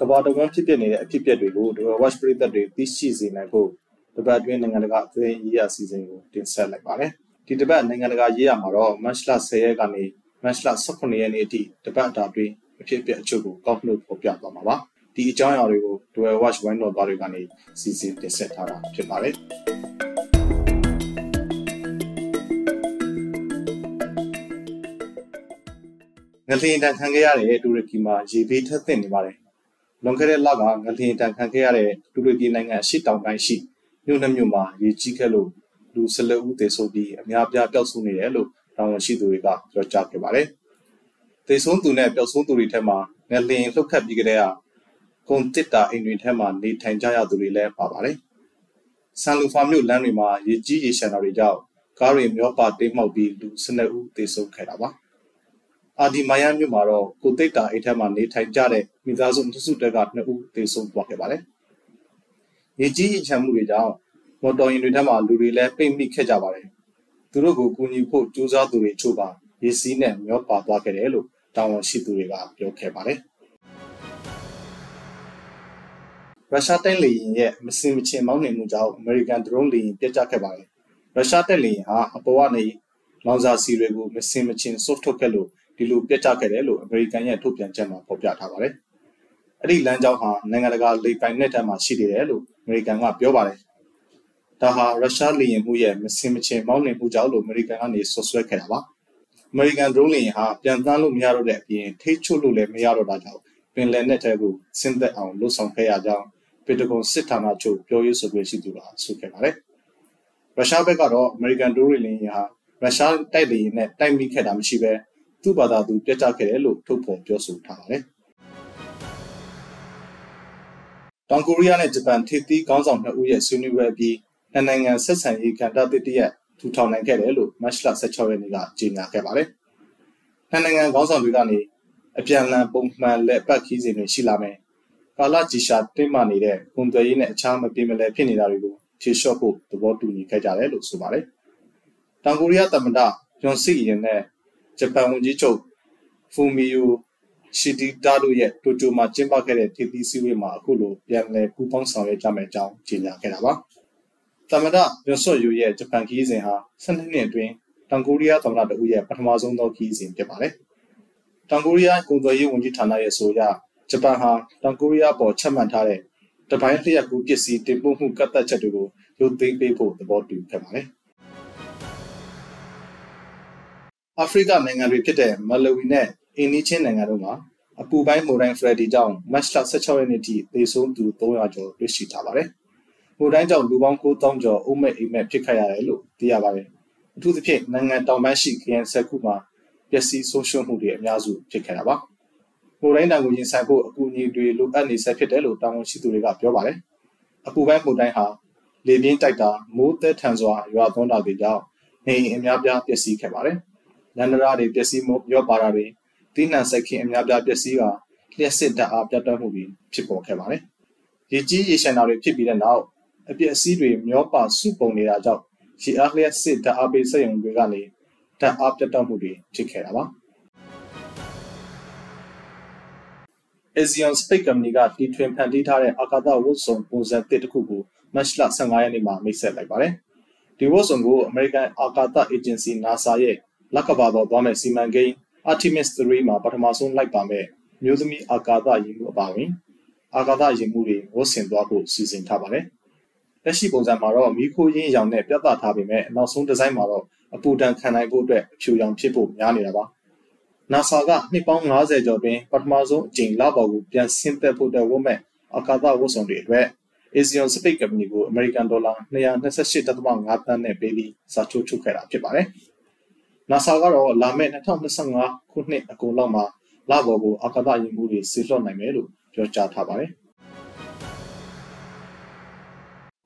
ကမ္ဘာတဝန်းဖြစ်ပျက်နေတဲ့အဖြစ်အပျက်တွေကို The Watch ပရိသတ်တွေသိရှိစေနိုင်ဖို့တပတ်အတွင်းနိုင်ငံတကာအသတင်းရေးရာစီစဉ်ကိုတင်ဆက်လိုက်ပါတယ်။ဒီတပတ်နိုင်ငံတကာရေးရာမှာတော့ March 10ရက်ကနေ March 18ရက်နေ့အထိတပတ်အတာအတွင်းအဖြစ်အပျက်အချို့ကိုကောက်နှုတ်ဖော်ပြသွားမှာပါ။ဒီအကြောင်းအရာတွေကို The Watch ဝိုင်းတော်သားတွေကနေစီစဉ်တင်ဆက်ထားတာဖြစ်ပါတယ်။ငလျင်တန်ခံခဲ့ရတဲ့တူရကီမှာရေဘေးထက်သင့်နေပါတယ်။ လွန်ခဲ့တဲ့လကငလျင်တန်ခံခဲ့ရတဲ့တူရကီနိုင်ငံအရှေ့တောင်ပိုင်းရှိမြို့နှမြို့မှာရေကြီးခဲ့လို့လူ၁၂ဦးသေဆုံးပြီးအများပြားပျောက်ဆုံးနေတယ်လို့တာဝန်ရှိသူတွေကပြောကြားခဲ့ပါတယ်။သေဆုံးသူနဲ့ပျောက်ဆုံးသူတွေထက်မှာငလျင်လှုပ်ခတ်ပြီးကြတဲ့ကွန်တစ်တာအိမ်တွေထဲမှာနေထိုင်ကြရသူတွေလည်းပါပါတယ်။ဆန်လူဖာမြို့လမ်းတွေမှာရေကြီးရေရှမ်းတာတွေကြောင့်ကားတွေမျောပါတိတ်မှောက်ပြီးလူ၁၂ဦးသေဆုံးခဲ့တာပါ။ အာဒီမိုင်ယာမြို့မှာတော့ကိုသိတ်တာအိတ်ထက်မှာနေထိုင်ကြတဲ့မိသားစုစုတက်က2ဦးသေဆုံးသွားခဲ့ပါတယ်။ရေကြီးရေချမ်းမှုတွေကြောင့်မော်တော်ယာဉ်တွေထက်မှာလူတွေလည်းပိတ်မိခဲ့ကြပါတယ်။သူတို့ကိုကူညီဖို့ကြိုးစားသူတွေချို့ပါရေစီးနဲ့မျောပါသွားခဲ့တယ်လို့တာဝန်ရှိသူတွေကပြောခဲ့ပါတယ်။ရုရှားတိုက်လေယာဉ်ရဲ့မစင်မချင်မောင်းနှင်မှုကြောင့်အမေရိကန်ဒရုန်းလေယာဉ်ပြတ်ကျခဲ့ပါတယ်။ရုရှားတိုက်လေယာဉ်ဟာအပေါ်ကနေလောင်စာဆီတွေကိုမစင်မချင်ဆုတ်ထုတ်ခဲ့လို့ ဒီလိုပြတ်ကျခဲ့တယ်လို့အမေရိကန်ရဲ့ထုတ်ပြန်ချက်မှာဖော်ပြထားပါတယ်။အဲ့ဒီလမ်းကြောင်းဟာနိုင်ငံတကာလေပိုင်နက်ထက်မှာရှိနေတယ်လို့အမေရိကန်ကပြောပါတယ်။ဒါဟာရုရှားလေယာဉ်မှုရဲ့မစင်မချင်မောင်းနှင်မှုကြောင့်လို့အမေရိကန်ကနေဆွဆွဲခဲ့တာပါ။အမေရိကန်ဒရုန်းလေယာဉ်ဟာပြန်သန်းလို့မရတော့တဲ့အပြင်ထိချုလို့လည်းမရတော့တာကြောင့်ပင်လယ်နက်ထဲကိုဆင်းသက်အောင်လှုပ်ဆောင်ခဲ့ရကြောင်းပင်တဂွန်စစ်ဌာနချုပ်ပြောရေးဆိုခွင့်ရှိသူကဆိုခဲ့ပါတယ်။ရုရှားဘက်ကတော့အမေရိကန်ဒရုန်းလေယာဉ်ဟာရုရှားတိုက်လေယာဉ်နဲ့တိုက်မိခဲ့တာမရှိဘဲ သူ့ဘာသာသူပြတ်ကျခဲ့တယ်လို့ထုတ်ဖော်ပြောဆိုထားပါတယ်။တောင်ကိုရီးယားနဲ့ဂျပန်ထိပ်သီးခေါင်းဆောင်နှစ်ဦးရဲ့ဆွေးနွေးပွဲအပြီးနှစ်နိုင်ငံဆက်ဆံရေးကဏ္ဍတစ်တရက်ထူထောင်နိုင်ခဲ့တယ်လို့မတ်လ16ရက်နေ့ကကြေညာခဲ့ပါတယ်။နှစ်နိုင်ငံခေါင်းဆောင်တွေကနေအပြန်အလှန်ပုံမှန်လက်ပတ်ခီးစဉ်တွေရှိလာမယ်။ကာလကြီးရှာတင်းမာနေတဲ့ဝန်သွေးရေးနဲ့အခြားမပြေမလည်ဖြစ်နေတာတွေကိုဖြေလျှော့ဖို့သဘောတူညီခဲ့ကြတယ်လို့ဆိုပါတယ်။တောင်ကိုရီးယားသမ္မတယွန်စီရင်နဲ့ ဂျပန်ဝန်ကြီးချုပ်ဖူမီယိုရှီဒီတာတို့ရဲ့တိုကျိုမှာကျင်းပခဲ့တဲ့ထိပ်သီးစည်းဝေးမှာအခုလိုပြန်လည်ပူးပေါင်းဆောင်ရွက်ကြမယ့်အကြောင်းကြေညာခဲ့တာပါ။သမ္မတယွန်ဆော့ယိုရဲ့ဂျပန်ခီးစဉ်ဟာ12နှစ်အတွင်းတောင်ကိုရီးယားသမ္မတတဦးရဲ့ပထမဆုံးသောခီးစဉ်ဖြစ်ပါတယ်။တောင်ကိုရီးယားကုန်သွယ်ရေးဝန်ကြီးဌာနရဲ့ဆိုအရဂျပန်ဟာတောင်ကိုရီးယားပေါ်ချမှတ်ထားတဲ့တပိုင်းလျှက်ကူပစ္စည်းတင်ပို့မှုကန့်သတ်ချက်တွေကိုရုပ်သိမ်းပေးဖို့သဘောတူခဲ့ပါတယ်။ အာဖရိကနိုင်ငံတွေဖြစ်တဲ့မလဝီနဲ့အိန္ဒိချင်းနိုင်ငံတို့မှာအပူပိုင်းမိုတိုင်းဖရက်ဒီကြောင့်မတ်လ16ရက်နေ့ထိသေဆုံးသူ300ကျော်တွေ့ရှိထားပါတယ်။မိုတိုင်းကြောင့်လူပေါင်း9000ကျော်အုပ်မဲ့အိမ်မက်ဖြစ်ခဲ့ရတယ်လို့သိရပါတယ်။အထူးသဖြင့်နိုင်ငံတောင်ပိုင်းရှိခရိုင်ဆက်ခုမှာပျက်စီးဆုံးရှုံးမှုတွေအများစုဖြစ်ခဲ့တာပါ။မိုတိုင်းတန်ကိုရင်ဆိုင်ဖို့အကူအညီတွေလိုအပ်နေဆဲဖြစ်တယ်လို့တာဝန်ရှိသူတွေကပြောပါတယ်။အပူပိုင်းမိုတိုင်းဟာလေပြင်းတိုက်တာမိုးသက်ထန်စွာရွာသွန်းတာတွေကြောင့်နေအိမ်အများပြားပျက်စီးခဲ့ပါတယ်။ လန္ဒရာတွေပျက်စီးမှုရော့ပါတာတွေတိနှံစိုက်ခင်းအများပြားပျက်စီးကလျှက်စစ်တပ်အားပြတ်တောက်မှုတွေဖြစ်ပေါ်ခဲ့ပါတယ်။ရေကြီးရေရှမ်းတာတွေဖြစ်ပြီးတဲ့နောက်အပျက်အစီးတွေမျောပါစုပုံနေတာကြောင့်ရေအားလျှက်စစ်တပ်အားပေးစက်ရုံတွေကနေတပ်အားပြတ်တောက်မှုတွေဖြစ်ခဲ့တာပါ။ Asian Space Company ကတီထွင်ဖန်တီးထားတဲ့အာကာသဝတ်စုံပုံစံတစ်တစ်ခုကိုမတ်လ15ရက်နေ့မှာမိတ်ဆက်လိုက်ပါတယ်။ဒီဝတ်စုံကို American အာကာသ Agency NASA ရဲ့ လကဘာပေါ်သွားမဲ့စီမံကိန်း Artemis 3မှာပထမဆုံးလိုက်ပါမဲ့မျိုးသမီးအာကာသယာဉ်မှုအပါအဝင်အာကာသယာဉ်မှုတွေဝတ်ဆင်သွားဖို့စီစဉ်ထားပါတယ်။လက်ရှိပုံစံမှာတော့မီးခိုးရင်းရောင်နဲ့ပြသထားပေမဲ့နောက်ဆုံးဒီဇိုင်းမှာတော့အပူဒဏ်ခံနိုင်ဖို့အတွက်အဖြူရောင်ဖြစ်ဖို့များနေတာပါ။ NASA ကနှစ်ပေါင်း90ကျော်တွင်ပထမဆုံးအကြိမ်လပေါ်ကိုပြန်ဆင်းသက်ဖို့အတွက်ဝတ်မဲ့အာကာသဝတ်စုံတွေအတွက် Asian Space Company ကို American Dollar 228.5သန်းနဲ့ပေးပြီးစာချုပ်ချုပ်ခဲ့တာဖြစ်ပါတယ်။ NASA ကတော့လာမယ့်2025ခုနှစ်အကုန်လောက်မှာလပေါ်ကိုအာကာသယာဉ်မှုတွေဆေလွှတ်နိုင်မယ်လို့ပြောကြားထားပါတယ်။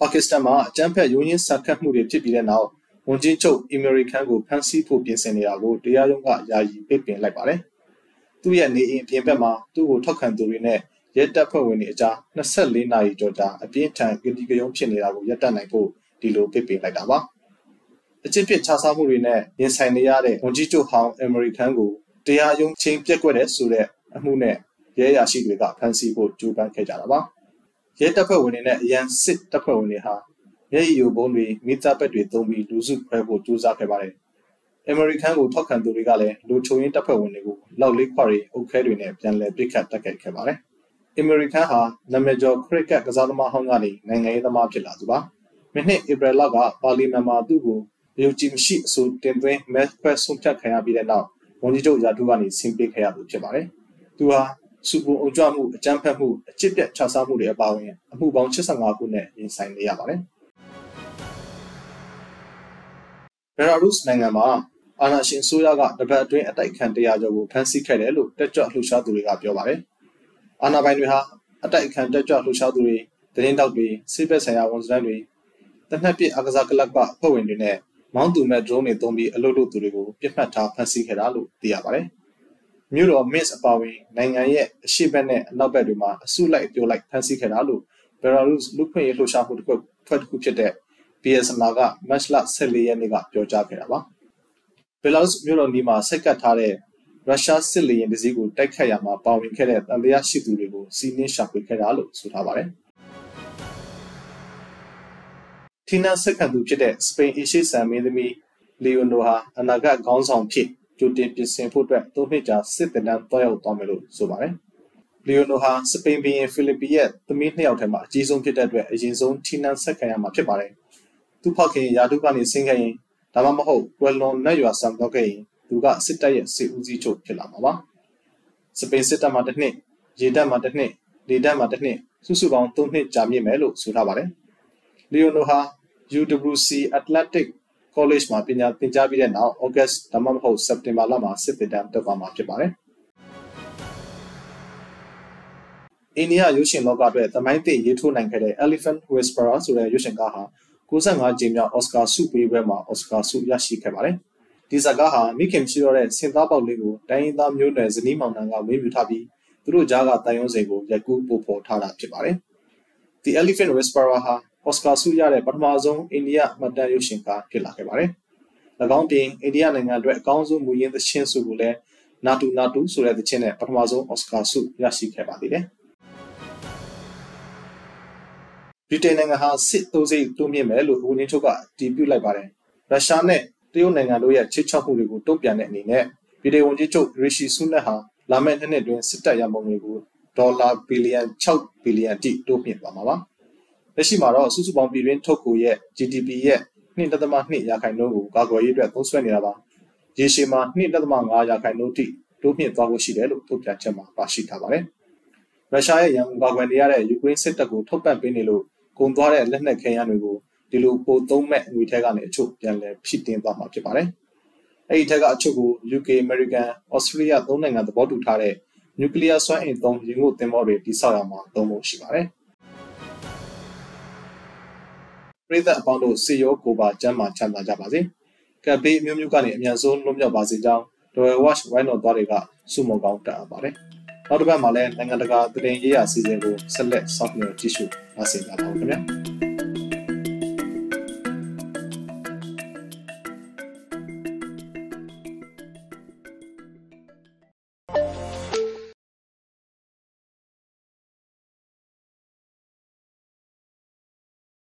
ပါကစ္စတန်မှာအကြမ်းဖက်ရိုးရင်းဆန်ခတ်မှုတွေဖြစ်ပြီးတဲ့နောက်ဝန်ကြီးချုပ်အီမရီကန်ကိုဖမ်းဆီးဖို့ပြင်ဆင်နေတာကိုတရားရုံးကယာယီပိတ်ပင်လိုက်ပါတယ်။သူ့ရဲ့နေအိမ်ပြင်ဘက်မှာသူ့ကိုထောက်ခံသူတွေနဲ့ရဲတပ်ဖွဲ့ဝင်တွေအကြား24နာရီကျော်ကြာအပြင်းထန်ကြတိကြုံဖြစ်နေတာကိုရပ်တန့်နိုင်ဖို့ဒီလိုပိတ်ပင်လိုက်တာပါ။ အကျင့်ပြစ်ခြားစားမှုတွေနဲ့ရင်ဆိုင်နေရတဲ့ဝန်ကြီးချုပ်ဟောင်းအမေရိကန်ကိုတရားရုံးချင်းပြက်ကွက်တဲ့ဆိုတဲ့အမှုနဲ့ရဲရရှိတွေကဖမ်းဆီးဖို့ကြိုးပမ်းခဲ့ကြတာပါရဲတပ်ဖွဲ့ဝင်တွေနဲ့အရန်စစ်တပ်ဖွဲ့ဝင်တွေဟာရဲရီယိုဘုံတွေမိသားပက်တွေသုံးပြီးလူစုခွဲဖို့ကြိုးစားခဲ့ပါတယ်အမေရိကန်ကိုထောက်ခံသူတွေကလည်းလူချုံရင်းတပ်ဖွဲ့ဝင်တွေကိုလောက်လေးခွာရီအုပ်ခဲတွေနဲ့ပြန်လည်ပစ်ခတ်တိုက်ခိုက်ခဲ့ပါတယ်အမေရိကန်ဟာနာမည်ကျော်ခရစ်ကက်ကစားသမားဟောင်းကနေနိုင်ငံရေးသမားဖြစ်လာသူပါ။မိနစ်ဧပြီလကပါလီမန်မှာသူ့ကို ယုံကြည်မရှိအဆိုတင်သွင်းမဲခွဲဆုံးဖြတ်ခံရပြီးတဲ့နောက်ဝန်ကြီးချုပ်ရာထူးကနေဆင်းပေးခဲ့ရသူဖြစ်ပါတယ်။သူဟာစူပူအုံကြွမှုအကြမ်းဖက်မှုအကျစ်ပြတ်ခြစားမှုတွေအပါအဝင်အမှုပေါင်း85ခုနဲ့ရင်ဆိုင်နေရပါတယ်။ဘယ်လာရုစ်နိုင်ငံမှာအာဏာရှင်ဆိုရကတပတ်အတွင်းအတိုက်ခံတရားကျော်ကိုဖမ်းဆီးခဲ့တယ်လို့တက်ကြွလှုပ်ရှားသူတွေကပြောပါတယ်။အာဏာပိုင်တွေဟာအတိုက်ခံတက်ကြွလှုပ်ရှားသူတွေသတင်းတောက်တွေစစ်ဘက်ဆိုင်ရာဝန်ဆောင်တွေတနက်ပြအကစားကလပ်ကအဖွဲ့ဝင်တွေနဲ့ မောင်းသူမဲ့ drone တွေသုံးပြီးအလုပ်လုပ်သူတွေကိုပြစ်မှတ်ထားဖမ်းဆီးခဲ့တာလို့သိရပါတယ်။မြို့တော် Minsk အပါအဝင်နိုင်ငံရဲ့အရှေ့ဘက်နဲ့အနောက်ဘက်တွေမှာအစုလိုက်ပြိုလိုက်ဖမ်းဆီးခဲ့တာလို့ Belarus လူခွင့်ရေးလှုပ်ရှားမှုတစ်ခုဖွဲ့တစ်ခုဖြစ်တဲ့ BSMA ကမတ်လ14ရက်နေ့ကပြောကြားခဲ့တာပါ။ Belarus မြို့တော်နီးမှာဆက်ကပ်ထားတဲ့ရုရှားစစ်လေယာဉ်တစ်စီးကိုတိုက်ခတ်ရမှာပါဝင်ခဲ့တဲ့တန်တရားရှိသူတွေကိုစီးနင်းရှာဖွေခဲ့တာလို့ဆိုထားပါတယ်။ ထီနာဆက်ခံသူဖြစ်တဲ့စပိန်အရှိဆန်မင်းသမီးလီယိုနိုဟာအနာဂတ်ခေါင်းဆောင်ဖြစ်ကြိုတင်ပြင်ဆင်ဖို့အတွက်သုံးနှစ်ကြာစစ်တမ်းတောက်ရောက်သွားမယ်လို့ဆိုပါတယ်။လီယိုနိုဟာစပိန်ဘီယင်ဖိလစ်ပီရဲ့သမီးနှစ်ယောက်ထဲမှာအကြီးဆုံးဖြစ်တဲ့အတွက်အရင်ဆုံးထီနာဆက်ခံရမှာဖြစ်ပါတယ်။သူ့ဖခင်ယာတုကနေဆင်းခဲ့ရင်ဒါမှမဟုတ်ကွယ်လွန်နတ်ရွာဆန်တော့ခဲ့ရင်သူကစစ်တပ်ရဲ့စစ်ဦးစီးချုပ်ဖြစ်လာမှာပါ။စပိန်စစ်တပ်မှာတစ်နှစ်ရေတပ်မှာတစ်နှစ်လေတပ်မှာတစ်နှစ်စုစုပေါင်း၃နှစ်ကြာမြင့်မယ်လို့ဆိုထားပါတယ်။လီယိုနိုဟာ UWC Atlantic College မှာပညာသင်ကြားပြီးတဲ့နောက် August ဒါမှမဟုတ် September လမှာစစ်သင်တန်းတက်သွားမှာဖြစ်ပါတယ်။အိန္ဒိယရုပ်ရှင်လောကအတွက်သမိုင်းသစ်ရေးထိုးနိုင်ခဲ့တဲ့ Elephant Whisperer ဆိုတဲ့ရုပ်ရှင်ကားဟာ65ကြိမ်မြောက် Oscar ဆုပေးပွဲမှာ Oscar ဆုရရှိခဲ့ပါတယ်။ဒီဇာတ်ကားဟာမိခင်ရှိတော့တဲ့စင်သားပေါက်လေးကိုတိုင်းရင်းသားမျိုးနွယ်ဇနီးမောင်နှံကဝေးမြူထားပြီးသူတို့ကြားကတန်ရုံးစိန်ကိုရိုက်ကူးပို့ဖော်ထားတာဖြစ်ပါတယ်။ The Elephant Whisperer ဟာ အော်စကာဆုရတဲ့ပထမဆုံးအိန္ဒိယမှတ်တမ်းရုပ်ရှင်ကားဖြစ်လာခဲ့ပါတယ်။၎င်းပြင်အိန္ဒိယနိုင်ငံအတွက်အကောင်းဆုံးမူရင်းသချင်းဆုကိုလည်းနာတူနာတူဆိုတဲ့သချင်းနဲ့ပထမဆုံးအော်စကာဆုရရှိခဲ့ပါသေးတယ်။ဗြိတိန်နိုင်ငံဟာစစ်သုံးစိတ်တိုးမြင့်မယ်လို့ဝန်ကြီးချုပ်ကတည်ပြုလိုက်ပါတယ်။ရုရှားနဲ့တရုတ်နိုင်ငံတို့ရဲ့ချစ်ချောက်မှုတွေကိုတုံ့ပြန်တဲ့အနေနဲ့ဗြိတိန်ဝန်ကြီးချုပ်ရီရှီဆူနက်ဟာလာမယ့်နှစ်နှစ်တွင်စစ်တပ်ရမုံတွေကိုဒေါ်လာဘီလီယံ6ဘီလီယံတိတိုးမြင့်သွားမှာပါ။ လက်ရှိမှာတော့စုစုပေါင်းပြည်တွင်းထုတ်ကိုရဲ့ GDP ရဲ့2.2ရာခိုင်နှုန်းကိုကာကွယ်ရေးအတွက်သုံးစွဲနေတာပါ။ရေရှည်မှာ2.5ရာခိုင်နှုန်းတိတိုးမြင့်သွားဖို့ရှိတယ်လို့ထုတ်ပြန်ချက်မှာပါရှိထားပါတယ်။ရုရှားရဲ့ရန်ကုန်ကာကွယ်နေရတဲ့ယူကရိန်းစစ်တပ်ကိုထုတ်ပန့်ပေးနေလို့ကုန်သွားတဲ့လက်နက်ခဲယမ်းတွေကိုဒီလိုပိုသုံးမဲ့ငွေထဲကနေအချို့ပြန်လည်ဖြည့်တင်းသွားမှာဖြစ်ပါတယ်။အဲ့ဒီထက်ကအချို့ကို UK, American, Australia သုံးနိုင်ငံသဘောတူထားတဲ့နျူကလ িয়ার စွမ်းအင်သုံးရေငုပ်သင်္ဘောတွေတိစောက်ရမှာသုံးဖို့ရှိပါတယ်။ ပြည်သက်အပေါင်းတို့စီရောကိုပါကျမ်းမာချမ်းသာကြပါစေ။ကပ်ဘေးမျိုးမျိုးကနေအမြန်ဆုံးလွတ်မြောက်ပါစေကြောင်း Royal Watch ဝိုင်းတော်သားတွေကစုမုံကောင်းတက်အပ်ပါတယ်။နောက်တစ်ပတ်မှာလည်းနိုင်ငံတကာသတင်းရေးရာစီစဉ်ကိုဆက်လက်စောင့်မျှော်ကြည့်ရှုပါစေကြပါဦးခင်ဗျာ။